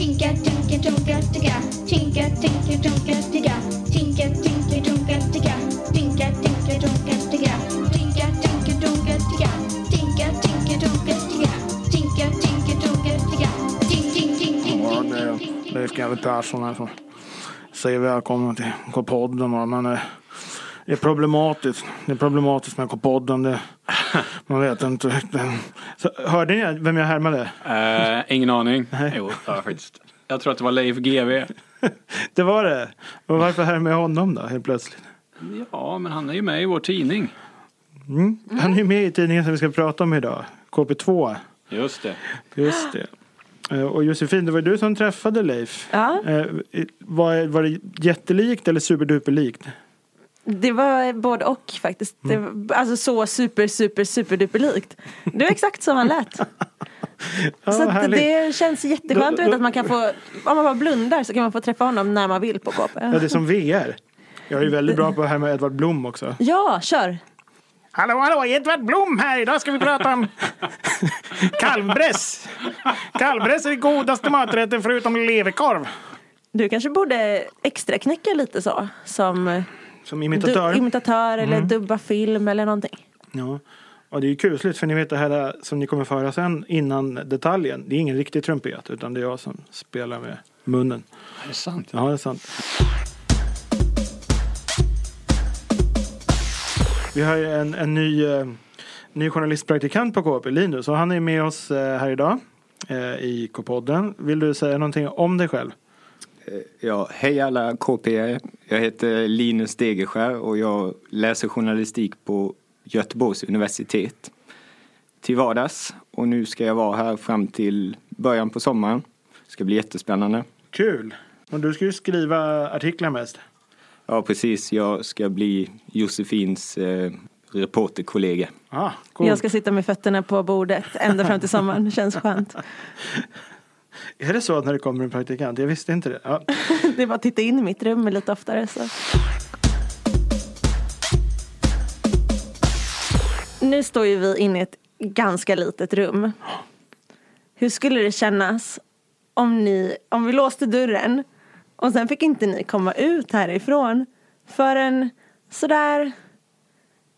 Tinka, tinka, tunka, ticka. Tinka, tinka, tunka, ticka. Tinka, tinka, tunka, ticka. Tinka, tinka, tunka, ticka. Tinka, tinka, tunka, ticka. Tinka, tinka, tunka, ticka. Tinka, tinka, tunka, ticka. Ting, ting, ting, Ja, ting, det är GW Persson här som säger välkomna till K-podden. va, Men eh, det är problematiskt. Det är problematiskt med K-podden. Det, man vet inte. Så, hörde ni vem jag härmade? Eh, ingen aning. Jo, det har jag faktiskt. Jag tror att det var Leif GW. Det var det. Och varför härmade jag honom då helt plötsligt? Ja, men han är ju med i vår tidning. Mm. Han är ju med i tidningen som vi ska prata om idag. KP2. Just det. Just det. Eh, Och Josefin, det var du som träffade Leif. Ja, Eh, Var, var det jättelikt eller superduperlikt? Det var både och faktiskt. Det var, alltså så super, super, super duper likt. Det var exakt som han lät. Ja, så det känns jätteskönt Då- att veta då- att man kan få, om man bara blundar så kan man få träffa honom när man vill på KP. Ja, det är som VR. Jag är ju väldigt bra på det här med Edvard Blom också. Ja, kör! Hallå, hallå, Edvard Blom här. Idag ska vi prata om kalvbräss. Kalvbräss är den godaste maträtten förutom leverkorv. Du kanske borde extra knäcka lite så. Som Som imitatör. Du, imitatör eller dubba film eller någonting. ja. Och det är ju kusligt för ni vet det här som ni kommer föra sen innan detaljen. Det är ingen riktig trumpet utan det är jag som spelar med munnen. Är det sant? Ja, det är sant. Vi har ju en, en ny, eh, ny journalistpraktikant på KP, Linus. Och han är med oss eh, här idag eh, i K-podden. Vill du säga någonting om dig själv? Ja, hej alla KP. Jag heter Linus Degerskär och jag läser journalistik på Göteborgs universitet till vardags. Och nu ska jag vara här fram till början på sommaren. Det ska bli jättespännande. Kul! Och du ska ju skriva artiklar mest. Ja, precis. Jag ska bli Josefins eh, reporterkollega. Ah, cool. Jag ska sitta med fötterna på bordet ända fram till sommaren. Det känns skönt. Är det så att när det kommer en praktikant? Jag visste inte det. Ja. Det är bara att titta in i mitt rum lite oftare. Så. Nu står ju vi inne i ett ganska litet rum. Hur skulle det kännas om, ni, om vi låste dörren och sen fick inte ni komma ut härifrån förrän sådär,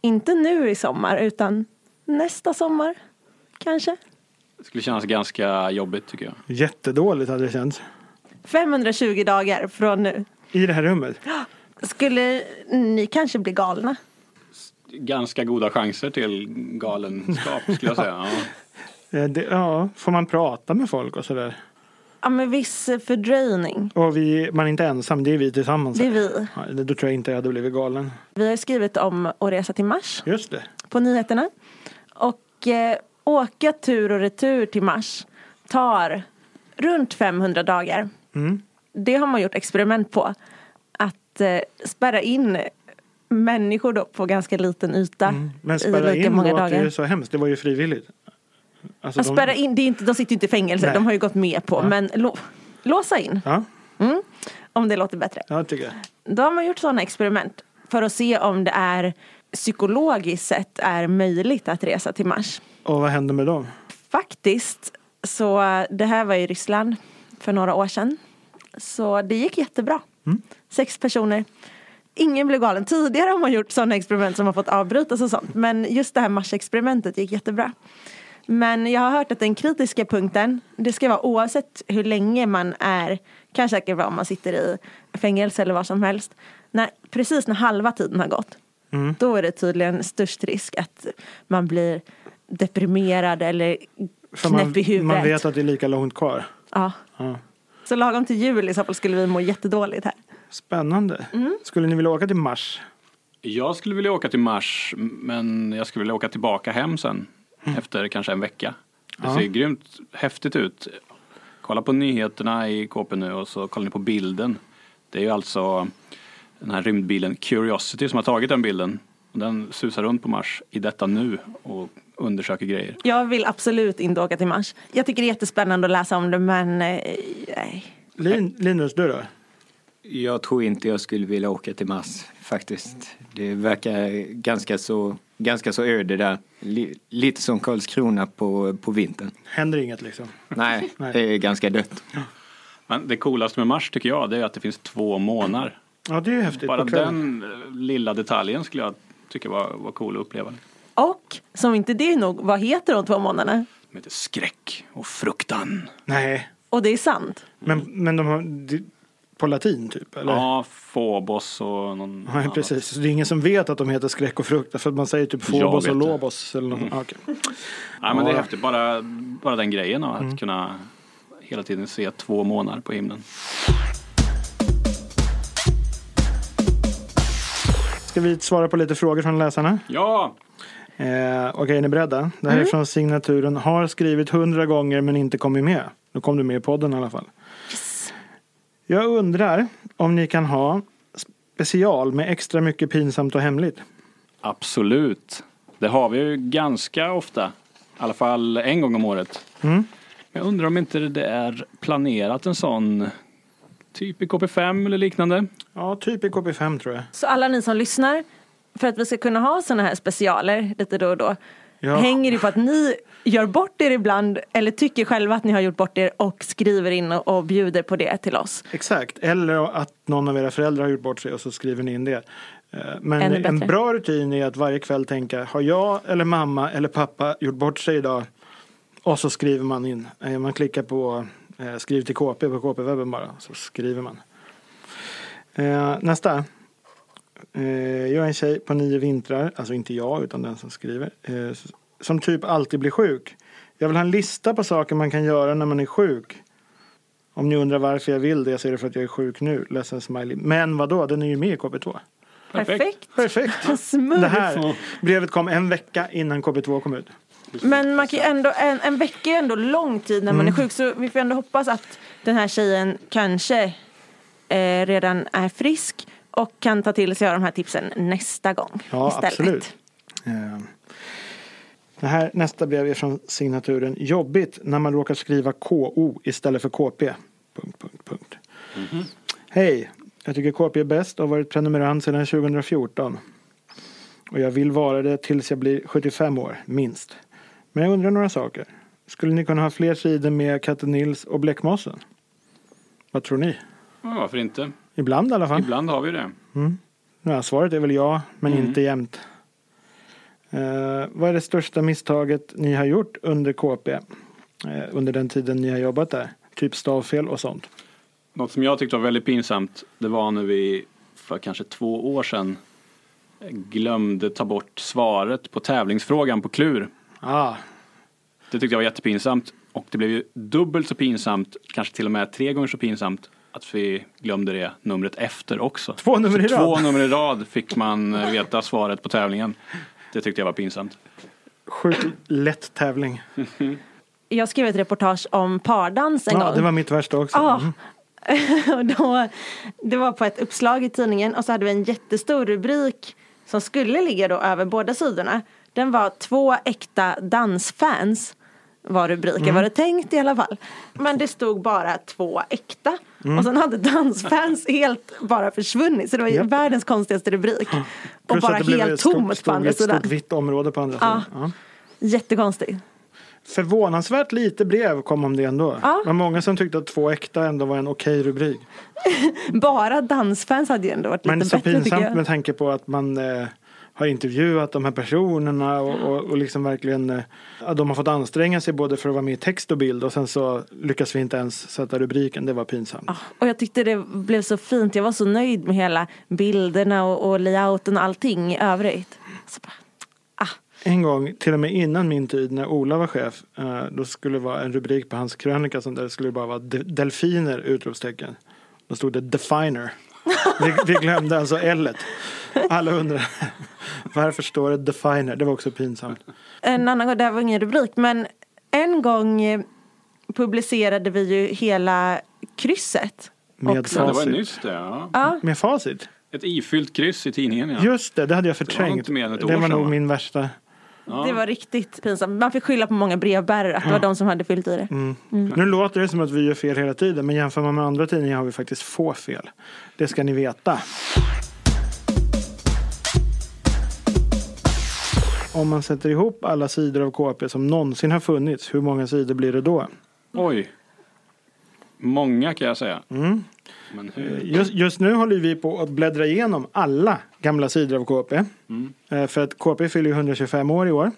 inte nu i sommar utan nästa sommar kanske? Det skulle kännas ganska jobbigt tycker jag. Jättedåligt hade det känts. 520 dagar från nu. I det här rummet. Skulle ni kanske bli galna? Ganska goda chanser till galenskap skulle jag säga. Ja. Eh, Det, ja, får man prata med folk och sådär? Ja, med viss fördröjning. Och vi, man är inte ensam, det är vi tillsammans. Det är vi. Ja, då tror jag inte jag hade blivit galen. Vi har skrivit om att resa till Mars Just det. på nyheterna. Och eh, åka tur och retur till Mars tar runt 500 dagar. Mm. Det har man gjort experiment på. Att eh, spärra in människor då på ganska liten yta Mm. Men i spärra lika in många dagar. ju så hemskt. Det var ju frivilligt. Alltså, Att de- spärra in, det är inte, de sitter ju inte i fängelse, Nej. de har ju gått med på. Ja. Men lå, låsa in, Ja, om det låter bättre. jag tycker jag. Då har man gjort sådana experiment för att se om det är psykologiskt sett är möjligt att resa till Mars. Och vad hände med dem? Faktiskt, så det här var i Ryssland för några år sedan. Så det gick jättebra. Sex personer. Ingen blev galen. Tidigare har man gjort sådana experiment som har fått avbrytas och sånt. Men just det här Mars-experimentet gick jättebra. Men jag har hört att den kritiska punkten, det ska vara oavsett hur länge man är, kan säkert vara om man sitter i fängelse eller vad som helst. När, precis när halva tiden har gått, då är det tydligen störst risk att man blir deprimerad eller knäpp man, i huvudet. man vet att det är lika långt kvar. Ja. Ja. Så lagom till jul i så fall skulle vi må jättedåligt här. Spännande. Mm. Skulle ni vilja åka till Mars? Jag skulle vilja åka till Mars men jag skulle vilja åka tillbaka hem sen. Efter kanske en vecka. Det Ja. ser grymt häftigt ut. Kolla på nyheterna i KP nu och så kollar ni på bilden. Det är ju alltså den här rymdbilen Curiosity som har tagit den bilden. Och Den susar runt på Mars i detta nu och undersöker grejer. Jag vill absolut inte åka till Mars. Jag tycker det är jättespännande att läsa om det men eh, nej. Lin, Linus, du då? Jag tror inte jag skulle vilja åka till Mars faktiskt. Det verkar ganska så, ganska så öde där. Li, lite som Karlskrona på, på vintern. Händer inget liksom? Nej, Nej. det är ganska dött. Men det coolaste med Mars tycker jag det är att det finns två månar. Ja, det är ju häftigt. Bara den eh, lilla detaljen skulle jag tycka var, var cool att uppleva. Och som inte det är nog, vad heter de två månaderna? De heter skräck och fruktan. Nej, Och det är sant. men, men de har... På latin typ? Eller? Ja, Phobos och någon Ja, precis. Så det är ingen som vet att de heter skräck och frukt. För att man säger typ Phobos och. Lobos. Eller något. Ja, okej. Ja, men det är häftigt. Bara, bara den grejen att Mm. kunna hela tiden se två månader på himlen. Ska vi svara på lite frågor från läsarna? Ja! Eh, Okej, är ni beredda? Det här är från signaturen Har skrivit hundra gånger men inte kommit med. Nu kom du med i podden i alla fall. Jag undrar om ni kan ha special med extra mycket pinsamt och hemligt. Absolut. Det har vi ju ganska ofta. I alla fall en gång om året. Mm. Jag undrar om inte det är planerat en sån typ i KP5 eller liknande. Ja, typ i KP5 tror jag. Så alla ni som lyssnar, för att vi ska kunna ha sådana här specialer lite då och då, Ja. hänger det på att ni gör bort er ibland eller tycker själva att ni har gjort bort er och skriver in och, och bjuder på det till oss. Exakt, eller att någon av era föräldrar har gjort bort sig och så skriver ni in det. Eh, Men en bra rutin är att varje kväll tänka, har jag eller mamma eller pappa gjort bort sig idag? Och så skriver man in. Eh, Man klickar på skriv till KP på KP-webben bara, så skriver man. Eh, Nästa. Eh, Jag är en tjej på nio vintrar, alltså inte jag utan den som skriver, eh, som typ alltid blir sjuk. Jag vill ha en lista på saker man kan göra när man är sjuk. Om ni undrar varför jag vill det så är det för att jag är sjuk nu. Ledsen smiley. Men vadå, den är ju med i KP2. Perfekt. Perfekt. Smurf. Det här brevet kom en vecka innan KP2 kom ut. Men man kan ändå, en, en vecka är ändå lång tid när man Mm. är sjuk så vi får ändå hoppas att den här tjejen kanske eh, redan är frisk och kan ta till sig av de här tipsen nästa gång Ja, istället. absolut. Eh, Det här, nästa brev är från signaturen Jobbigt när man råkar skriva KO istället för KP. Punkt, punkt, punkt. Hej, jag tycker KP är bäst och har varit prenumerant sedan 2014. Och jag vill vara det tills jag blir 75 år, minst. Men jag undrar några saker. Skulle ni kunna ha fler sidor med Katte Nils och Bläckmossen? Vad tror ni? Ja, varför inte? Ibland i alla fall. Ibland har vi det. Ja, svaret är väl ja, men inte jämt. Eh, vad är det största misstaget ni har gjort under KP? Eh, under den tiden ni har jobbat där? Typ stavfel och sånt. Något som jag tyckte var väldigt pinsamt det var när vi för kanske två år sedan glömde ta bort svaret på tävlingsfrågan på klur. Ah, Det tyckte jag var jättepinsamt och det blev ju dubbelt så pinsamt, kanske till och med tre gånger så pinsamt att vi glömde det numret efter också. Två nummer i rad. Två nummer i rad fick man eh, veta svaret på tävlingen. Det tyckte jag var pinsamt. sjukt lätt tävling. Jag skrev ett reportage om pardans en Ja, gång. det var mitt värsta också. Ja. Och då, det var på ett uppslag i tidningen och så hade vi en jättestor rubrik som skulle ligga då över båda sidorna. Den var två äkta dansfans var rubriken, Mm. var det tänkt i alla fall. Men det stod bara två äkta. Mm. Och sen hade dansfans helt bara försvunnit. Så det var Japp. världens konstigaste rubrik. Och Plus bara helt ett stort, tomt på stod andra ett stort sidan. vitt område på andra sidan. Ja. Jättekonstigt. Förvånansvärt lite brev kom om det ändå. Ja. Var många som tyckte att två äkta ändå var en okej rubrik. Bara dansfans hade ju ändå varit Men lite så bättre tycker pinsamt jag. med tanke på att man eh, har intervjuat de här personerna och, och, och liksom verkligen eh, ja, de har fått anstränga sig både för att vara med i text och bild och sen så lyckas vi inte ens sätta rubriken. Det var pinsamt. Ja, och jag tyckte det blev så fint. Jag var så nöjd med hela bilderna och, och layouten och allting i övrigt. Bara, ah, En gång, till och med innan min tid när Ola var chef, eh, då skulle det vara en rubrik på hans krönika som där skulle bara vara de- delfiner! Utropstecken. Då stod det definer. Vi, vi glömde alltså L. Alla undrar varför står det definer? Det var också pinsamt. en annan gång, det här var ingen rubrik, men en gång eh, publicerade vi ju hela krysset. Med också. Ja, det var facit. nyss det. Ja. Ja, Med facit? Ett ifyllt kryss i tidningen. Ja. Just det, det hade jag var förträngt. inte mer än ett det år var sedan, nog va? min värsta. Ja. det var riktigt pinsamt. Man fick skylla på många brevbärare att det var de som hade fyllt i det. Mm. Nu låter det som att vi gör fel hela tiden men jämför man med andra tidningar har vi faktiskt få fel. Det ska ni veta. Om man sätter ihop alla sidor av KP som någonsin har funnits, hur många sidor blir det då? Oj. Många kan jag säga. Mm. Hur? Just, just nu håller vi på att bläddra igenom alla gamla sidor av KP. Mm. Eh, För att KP fyller ju 125 år i år.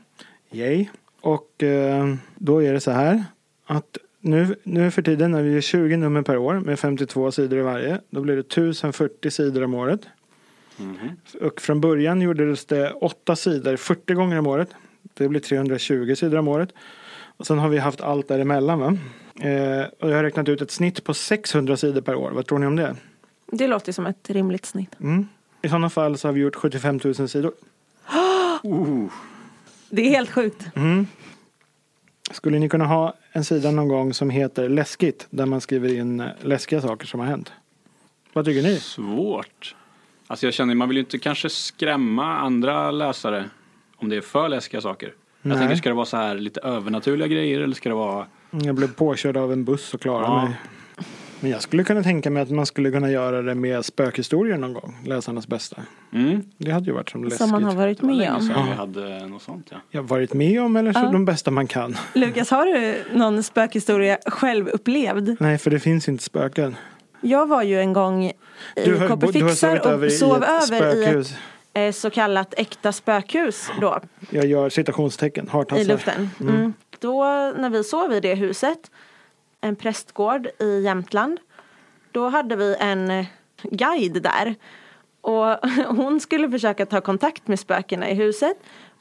Yay. Och eh, då är det så här att nu, nu för tiden när vi är 20 nummer per år med 52 sidor i varje. Då blir det 1040 sidor om året. Mhm. Och från början gjordes det 8 sidor 40 gånger om året. Det blir 320 sidor om året. Och sen har vi haft allt däremellan. Va? Eh, och jag har räknat ut ett snitt på 600 sidor per år. Vad tror ni om det? Det låter som ett rimligt snitt. Mm. I sådana fall så har vi gjort 75 000 sidor. Oh. Det är helt sjukt. Mm. Skulle ni kunna ha en sida någon gång som heter läskigt där man skriver in eh, läskiga saker som har hänt? Vad tycker ni? Svårt. Alltså jag känner, man vill ju inte kanske skrämma andra läsare om det är för läskiga saker. Nej. Jag tänker, ska det vara så här lite övernaturliga grejer eller ska det vara Jag blev påkörd av en buss och klarade Ja. mig. Men jag skulle kunna tänka mig att man skulle kunna göra det med spökhistorier någon gång. Läsarnas bästa. mm, Det hade ju varit som läskigt. Som man har varit med om. sedan vi Ja. hade något sånt ja. Jag har varit med om eller så Ja. de bästa man kan. Lukas, har du någon spökhistoria själv upplevd? Nej, för det finns inte spöken. Jag var ju en gång i Du har, över och i sov ett över i ett eh, så kallat äkta spökhus då. Jag gör citationstecken, i hartassar. luften. Mm. Då när vi sov i det huset, en prästgård i Jämtland, då hade vi en guide där. Och hon skulle försöka ta kontakt med spökena i huset.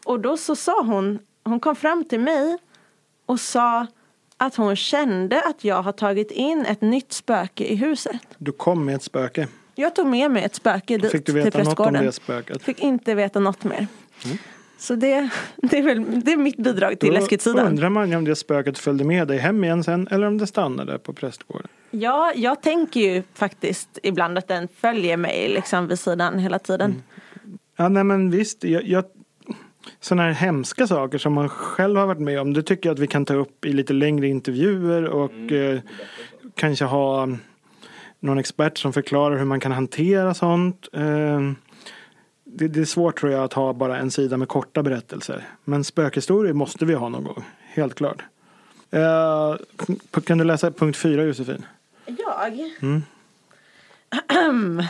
Och då så sa hon, hon kom fram till mig och sa att hon kände att jag har tagit in ett nytt spöke i huset. Du kom med ett spöke. Jag tog med mig ett spöke dit Fick du veta något om det spöket? Fick inte veta något mer. Mm. Så det, det, är väl, det är mitt bidrag till Då läskigt-sidan. undrar man ju om det spöket följde med dig hem igen sen eller om det stannade på prästgården. Ja, jag tänker ju faktiskt ibland att den följer mig liksom vid sidan hela tiden. Mm. Ja, nej men visst. Jag, jag, sådana här hemska saker som man själv har varit med om. Det tycker jag att vi kan ta upp i lite längre intervjuer och eh, kanske ha någon expert som förklarar hur man kan hantera sånt. Eh, det, det är svårt tror jag att ha bara en sida med korta berättelser. Men spökhistorier måste vi ha någon gång. Helt klart. Eh, kan du läsa punkt fyra Josefin? Jag? Mm.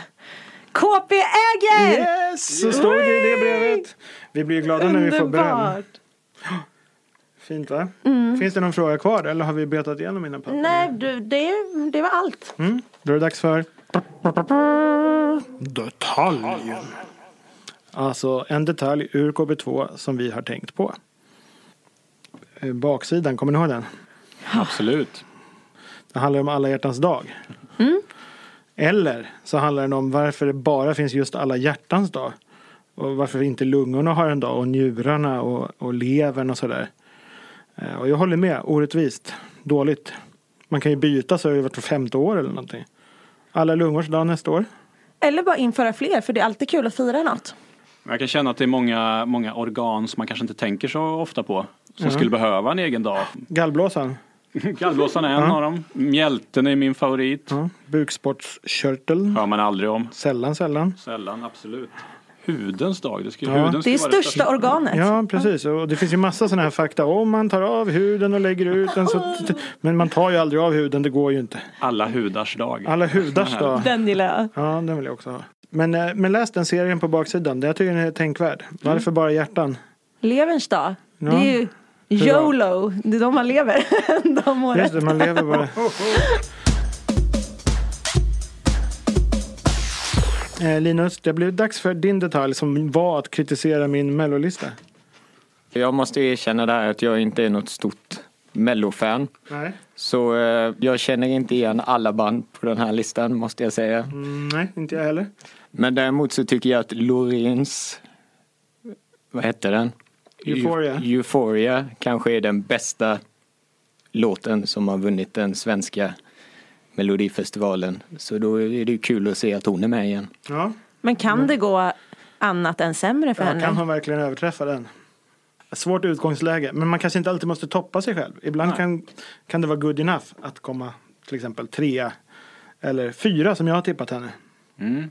KP äger! Yes! Så står det i det brevet. Vi blir ju glada när vi får beröm. Underbart! Fint va? Finns det någon fråga kvar eller har vi betat igenom mina papper? Nej, du, det, det var allt. Mm. Då är det dags för detaljen. Alltså en detalj ur KB2 som vi har tänkt på. Eh, Baksidan, kommer ni ihåg den? Absolut. Det handlar om alla hjärtans dag. Eller så handlar den om varför det bara finns just alla hjärtans dag. Och varför inte lungorna har en dag och njurarna och, och levern och sådär. Eh, Och jag håller med, orättvist, dåligt. Man kan ju byta så över vart femte år eller någonting. Alla lungors dag nästa år. Eller bara införa fler, för det är alltid kul att fira något. Jag kan känna att det är många, många organ som man kanske inte tänker så ofta på. Som Ja. skulle behöva en egen dag. Gallblåsan, Gallblåsan är en av dem. Mjälten är min favorit. ja. bukspottkörteln, Hör man aldrig om. sällan sällan. Sällan, absolut. Hudens dag. Det, ska, Ja. huden Det är vara största organet. Ja, precis. Och det finns ju massa sådana här fakta. Om man tar av huden och lägger ut den så... Men man tar ju aldrig av huden, det går ju inte. Alla hudars dag. Alla hudars dag. Den gillar jag. Ja, den vill jag också ha. Men, eh, men läs den serien på baksidan. Det jag tycker den är tänkvärd. Varför bara hjärtan? Leverns dag. Ja. Det är ju YOLO. Det är då man lever. De åren. Just det, man lever bara. Eh, Linus, det blev dags för din detalj som var att kritisera min mellolista. Jag måste erkänna där att jag inte är något stort mellofan. Nej. Så eh, jag känner inte igen alla band på den här listan måste jag säga. Mm, nej, inte jag heller. Men däremot så tycker jag att Loreens, vad hette den? Euphoria. Eu- Euphoria kanske är den bästa låten som har vunnit den svenska Melodifestivalen. Så då är det kul att se att hon är med igen. Ja, Men kan det gå annat än sämre för ja henne? kan hon verkligen överträffa den? Svårt utgångsläge, men man kanske inte alltid måste toppa sig själv. Ibland Nej. kan, kan det vara good enough att komma till exempel trea eller fyra som jag har tippat henne. Mm.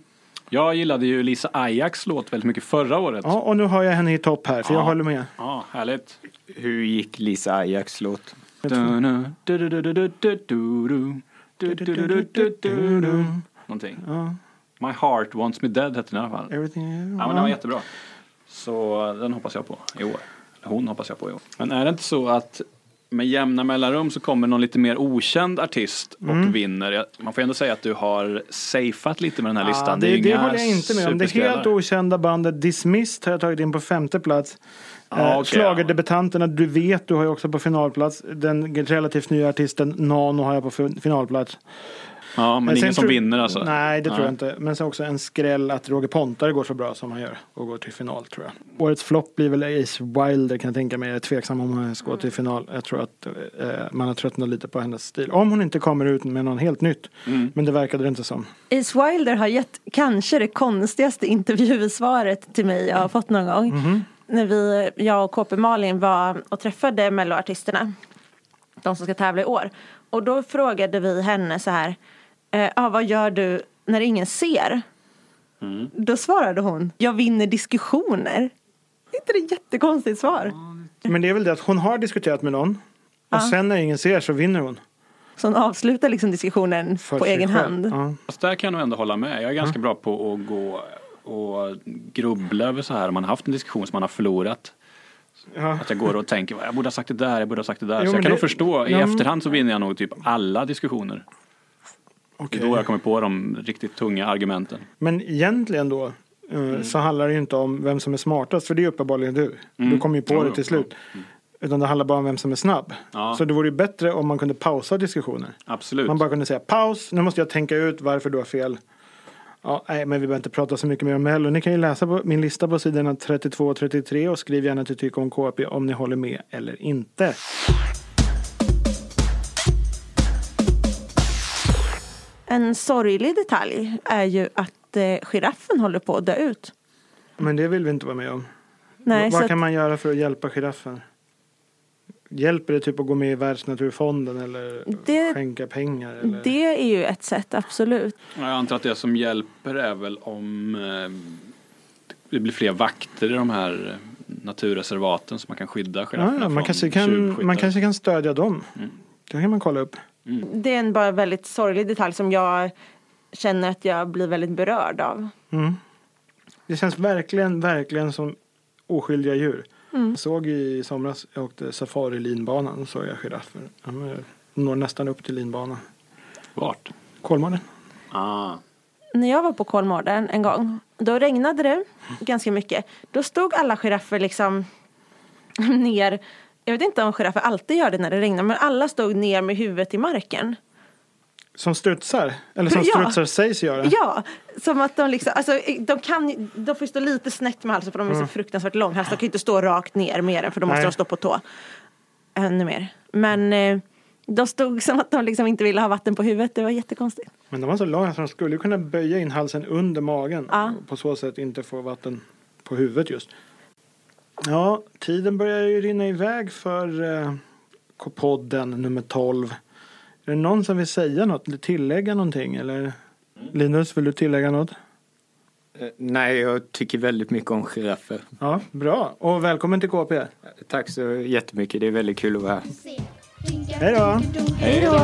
Jag gillade ju Lisa Ajax låt väldigt mycket förra året. Ja, och nu har jag henne i topp här, för jag Ja. håller med. Ja, härligt. Hur gick Lisa Ajax låt? Någonting. Ja, My heart wants me dead hette den i alla fall. everything. Ja, men den var jättebra. Så den hoppas jag på i år. Hon hoppas jag på i år. Men är det inte så att med jämna mellanrum så kommer någon lite mer okänd artist och vinner. Jag- Man får ändå säga att du har safeat lite med den här listan. Ja, det, ju det inga håller jag inte med om. Det helt okända bandet Dismissed har jag tagit in på femte plats. Ja, eh, okej, Schlagerdebutanterna Du vet du har jag också på finalplats. Den relativt nya artisten Nano har jag på fin- finalplats. Ja, men, sen ingen som vinner alltså? Nej, det tror jag inte. Men sen också en skräll att Roger Pontare går så bra som han gör och går till final tror jag. Årets flopp blir väl Ace Wilder kan jag tänka mig. Jag är tveksam om hon ska gå till final. Jag tror att eh, man har tröttnat lite på hennes stil. Om hon inte kommer ut med någon helt nytt. Mm. Men det verkade det inte som. Ace Wilder har gett kanske det konstigaste intervjusvaret till mig jag har fått någon gång. Mhm. När vi, jag och KP Malin var och träffade melloartisterna. De som ska tävla i år. Och då frågade vi henne så här. Eh, ah, vad gör du när ingen ser? Mm. Då svarade hon. Jag vinner diskussioner. Är inte det ett jättekonstigt svar? Men det är väl det att hon har diskuterat med någon. Och sen när ingen ser så vinner hon. Så hon avslutar liksom diskussionen För på egen själv. hand. Ja. Fast där kan jag nog ändå hålla med. Jag är ganska bra på att gå och grubbla över så här. Om man har haft en diskussion som man har förlorat. Ja. Att jag går och tänker, jag borde ha sagt det där, jag borde ha sagt det där. Jo, så jag kan det- nog förstå, i Ja, efterhand så vinner jag nog typ alla diskussioner. Det Okej. är då jag kommer på de riktigt tunga argumenten. Men egentligen då eh, Mm. så handlar det ju inte om vem som är smartast. För det är uppenbarligen du. Mm. Du kommer ju på Jo, det till slut. jo. Utan det handlar bara om vem som är snabb. Ja. Så det vore ju bättre om man kunde pausa diskussioner. Absolut. Man bara kunde säga paus, nu måste jag tänka ut varför du har fel. Ja, nej, men vi behöver inte prata så mycket mer om Mello. Ni kan ju läsa på min lista på sidorna 32 och 33 och skriv gärna till Tyck om KP om ni håller med eller inte. En sorglig detalj är ju att eh, giraffen håller på att dö ut. Men det vill vi inte vara med om. Nej, Vad kan att, man göra för att hjälpa giraffen? Hjälper det typ att gå med i Världsnaturfonden eller Det- skänka pengar? Eller? det är ju ett sätt, absolut. Jag antar att det som hjälper är väl om eh, det blir fler vakter i de här eh, naturreservaten så man kan skydda girafferna ja, ja, man, från kanske kan, man kanske kan stödja dem. Mm. Det kan man kolla upp. Det är en bara väldigt sorglig detalj som jag känner att jag blir väldigt berörd av. Mm. Det känns verkligen, verkligen som oskyldiga djur. Jag såg i somras, jag åkte safari-linbanan och såg jag giraffer. De når nästan upp till linbanan. Vart? Kolmården. Ah. När jag var på Kolmården en gång, då regnade det ganska mycket. Då stod alla giraffer liksom ner. Jag vet inte om giraffer alltid gör det när det regnar, men alla stod ner med huvudet i marken. Som strutsar. Eller som Ja. strutsar sägs göra. Ja, som att de liksom, alltså de kan de får stå lite snett med halsen för de är så fruktansvärt långhals. De kan ju inte stå rakt ner mer än för då måste Nej. de stå på tå. Ännu mer. Men eh, de stod som att de liksom inte ville ha vatten på huvudet. Det var jättekonstigt. Men de var så långa så de skulle kunna böja in halsen under magen. Ja. Och på så sätt inte få vatten på huvudet just. Ja, tiden börjar ju rinna iväg för eh, K-podden nummer 12. Är det någon som vill säga något eller tillägga någonting? Eller? Mm. Linus, vill du tillägga något? Eh, nej, jag tycker väldigt mycket om giraffer. Ja, bra. Och välkommen till KP. Tack så jättemycket. Det är väldigt kul att vara här. Hej då! Hej då!